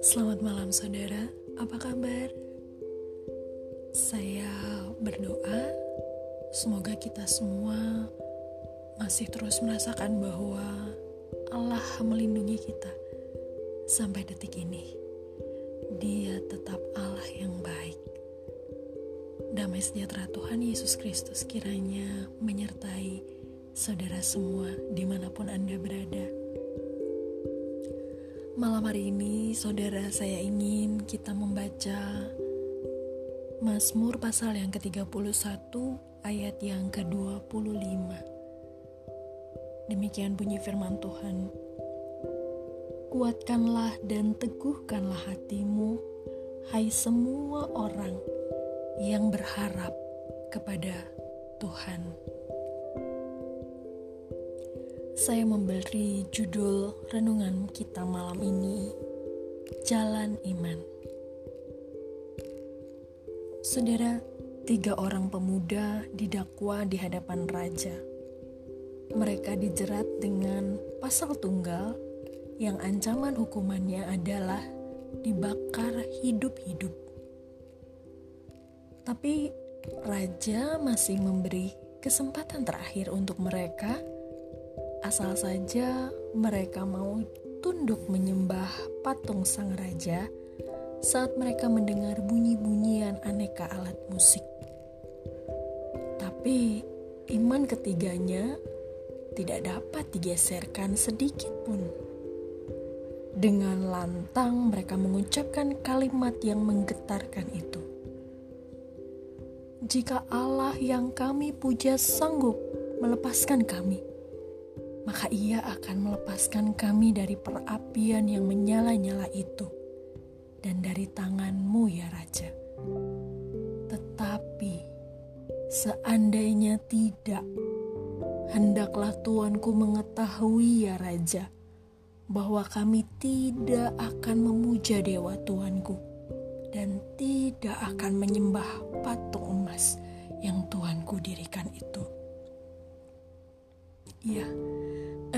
Selamat malam saudara, apa kabar? Saya berdoa semoga kita semua masih terus merasakan bahwa Allah melindungi kita sampai detik ini. Dia tetap Allah yang baik. Damai sejahtera Tuhan Yesus Kristus kiranya menyertai saudara semua di mana pun Anda berada. Malam hari ini, saudara, saya ingin kita membaca Mazmur pasal yang ke-31 ayat yang ke-25. Demikian bunyi firman Tuhan. Kuatkanlah dan teguhkanlah hatimu, hai semua orang yang berharap kepada Tuhan saya memberi judul renungan kita malam ini Jalan Iman. Saudara, tiga orang pemuda didakwa di hadapan raja. Mereka dijerat dengan pasal tunggal yang ancaman hukumannya adalah dibakar hidup-hidup. Tapi raja masih memberi kesempatan terakhir untuk mereka Asal saja mereka mau tunduk menyembah patung sang raja saat mereka mendengar bunyi-bunyian aneka alat musik. Tapi iman ketiganya tidak dapat digeserkan sedikit pun. Dengan lantang mereka mengucapkan kalimat yang menggetarkan itu. Jika Allah yang kami puja sanggup melepaskan kami, maka ia akan melepaskan kami dari perapian yang menyala-nyala itu dan dari tanganmu ya Raja. Tetapi seandainya tidak, hendaklah Tuanku mengetahui ya Raja, bahwa kami tidak akan memuja Dewa Tuanku dan tidak akan menyembah patung emas yang Tuanku dirikan itu. Ya,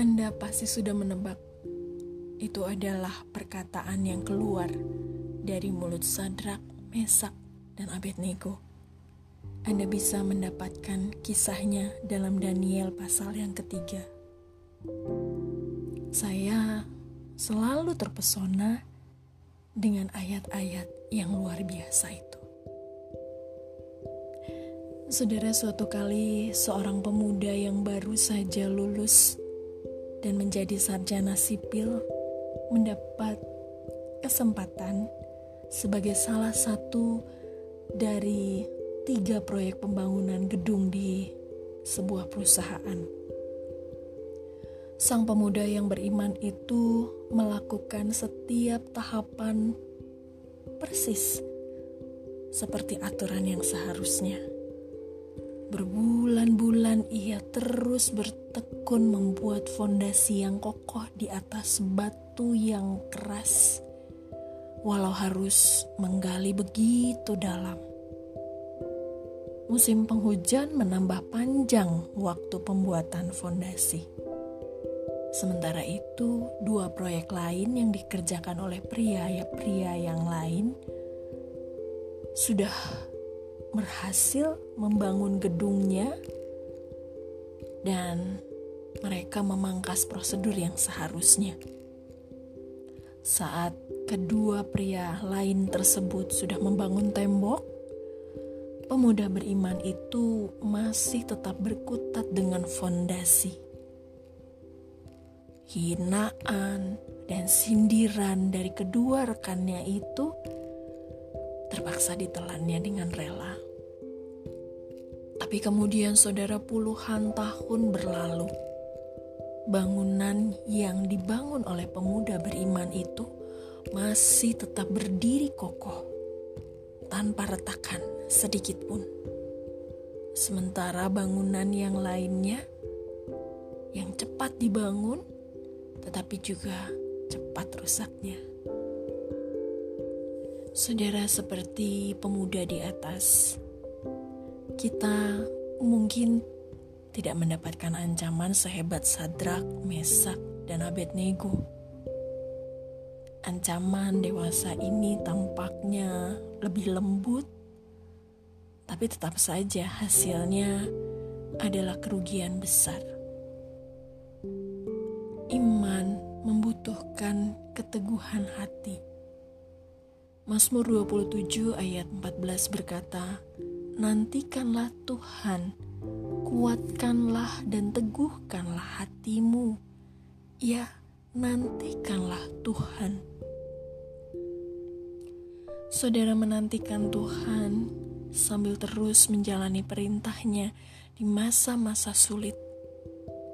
anda pasti sudah menebak. Itu adalah perkataan yang keluar dari mulut Sadrak, Mesak, dan Abednego. Anda bisa mendapatkan kisahnya dalam Daniel pasal yang ketiga. Saya selalu terpesona dengan ayat-ayat yang luar biasa itu. Saudara, suatu kali seorang pemuda yang baru saja lulus dan menjadi sarjana sipil mendapat kesempatan sebagai salah satu dari tiga proyek pembangunan gedung di sebuah perusahaan. Sang pemuda yang beriman itu melakukan setiap tahapan persis seperti aturan yang seharusnya. Berbulan-bulan ia terus bertekun membuat fondasi yang kokoh di atas batu yang keras, walau harus menggali begitu dalam. Musim penghujan menambah panjang waktu pembuatan fondasi. Sementara itu, dua proyek lain yang dikerjakan oleh pria-pria yang lain sudah berhasil membangun gedungnya dan mereka memangkas prosedur yang seharusnya. Saat kedua pria lain tersebut sudah membangun tembok, pemuda beriman itu masih tetap berkutat dengan fondasi. Hinaan dan sindiran dari kedua rekannya itu terpaksa ditelannya dengan rela. Tapi kemudian saudara puluhan tahun berlalu. Bangunan yang dibangun oleh pemuda beriman itu masih tetap berdiri kokoh tanpa retakan sedikit pun. Sementara bangunan yang lainnya yang cepat dibangun tetapi juga cepat rusaknya. Saudara seperti pemuda di atas, kita mungkin tidak mendapatkan ancaman sehebat Sadrak, Mesak, dan Abednego. Ancaman dewasa ini tampaknya lebih lembut, tapi tetap saja hasilnya adalah kerugian besar. Iman membutuhkan keteguhan hati. Mazmur 27 ayat 14 berkata, Nantikanlah Tuhan, kuatkanlah dan teguhkanlah hatimu. Ya, nantikanlah Tuhan. Saudara menantikan Tuhan sambil terus menjalani perintahnya di masa-masa sulit.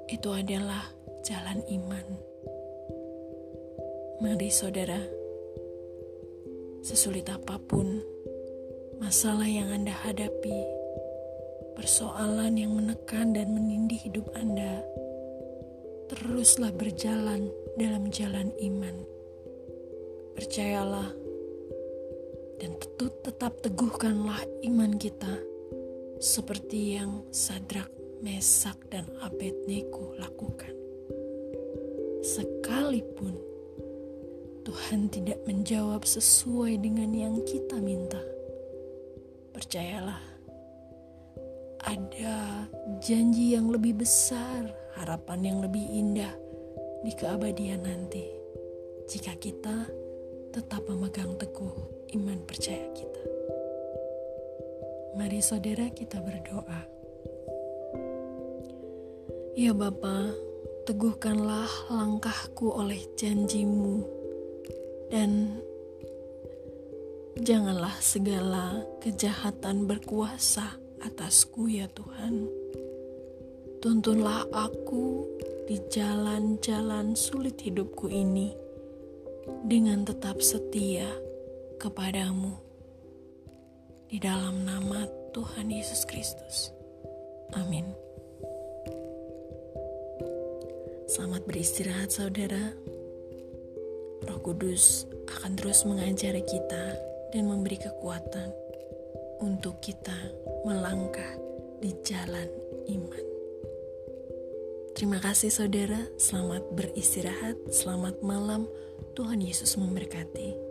Itu adalah jalan iman. Mari saudara, sesulit apa pun masalah yang Anda hadapi, persoalan yang menekan dan menindih hidup Anda, teruslah berjalan dalam jalan iman. Percayalah dan tetap teguhkanlah iman kita seperti yang Sadrak, Mesak, dan Abednego lakukan. Sekalipun Tuhan tidak menjawab sesuai dengan yang kita minta, percayalah, ada janji yang lebih besar, harapan yang lebih indah di keabadian nanti. Jika kita tetap memegang teguh iman percaya kita. Mari saudara kita berdoa. Ya Bapa, teguhkanlah langkahku oleh janjimu dan janganlah segala kejahatan berkuasa atasku ya Tuhan. Tuntunlah aku di jalan-jalan sulit hidupku ini dengan tetap setia kepadamu. Di dalam nama Tuhan Yesus Kristus. Amin. Selamat beristirahat saudara. Roh Kudus akan terus mengajari kita dan memberi kekuatan untuk kita melangkah di jalan iman. Terima kasih saudara, selamat beristirahat, selamat malam, Tuhan Yesus memberkati.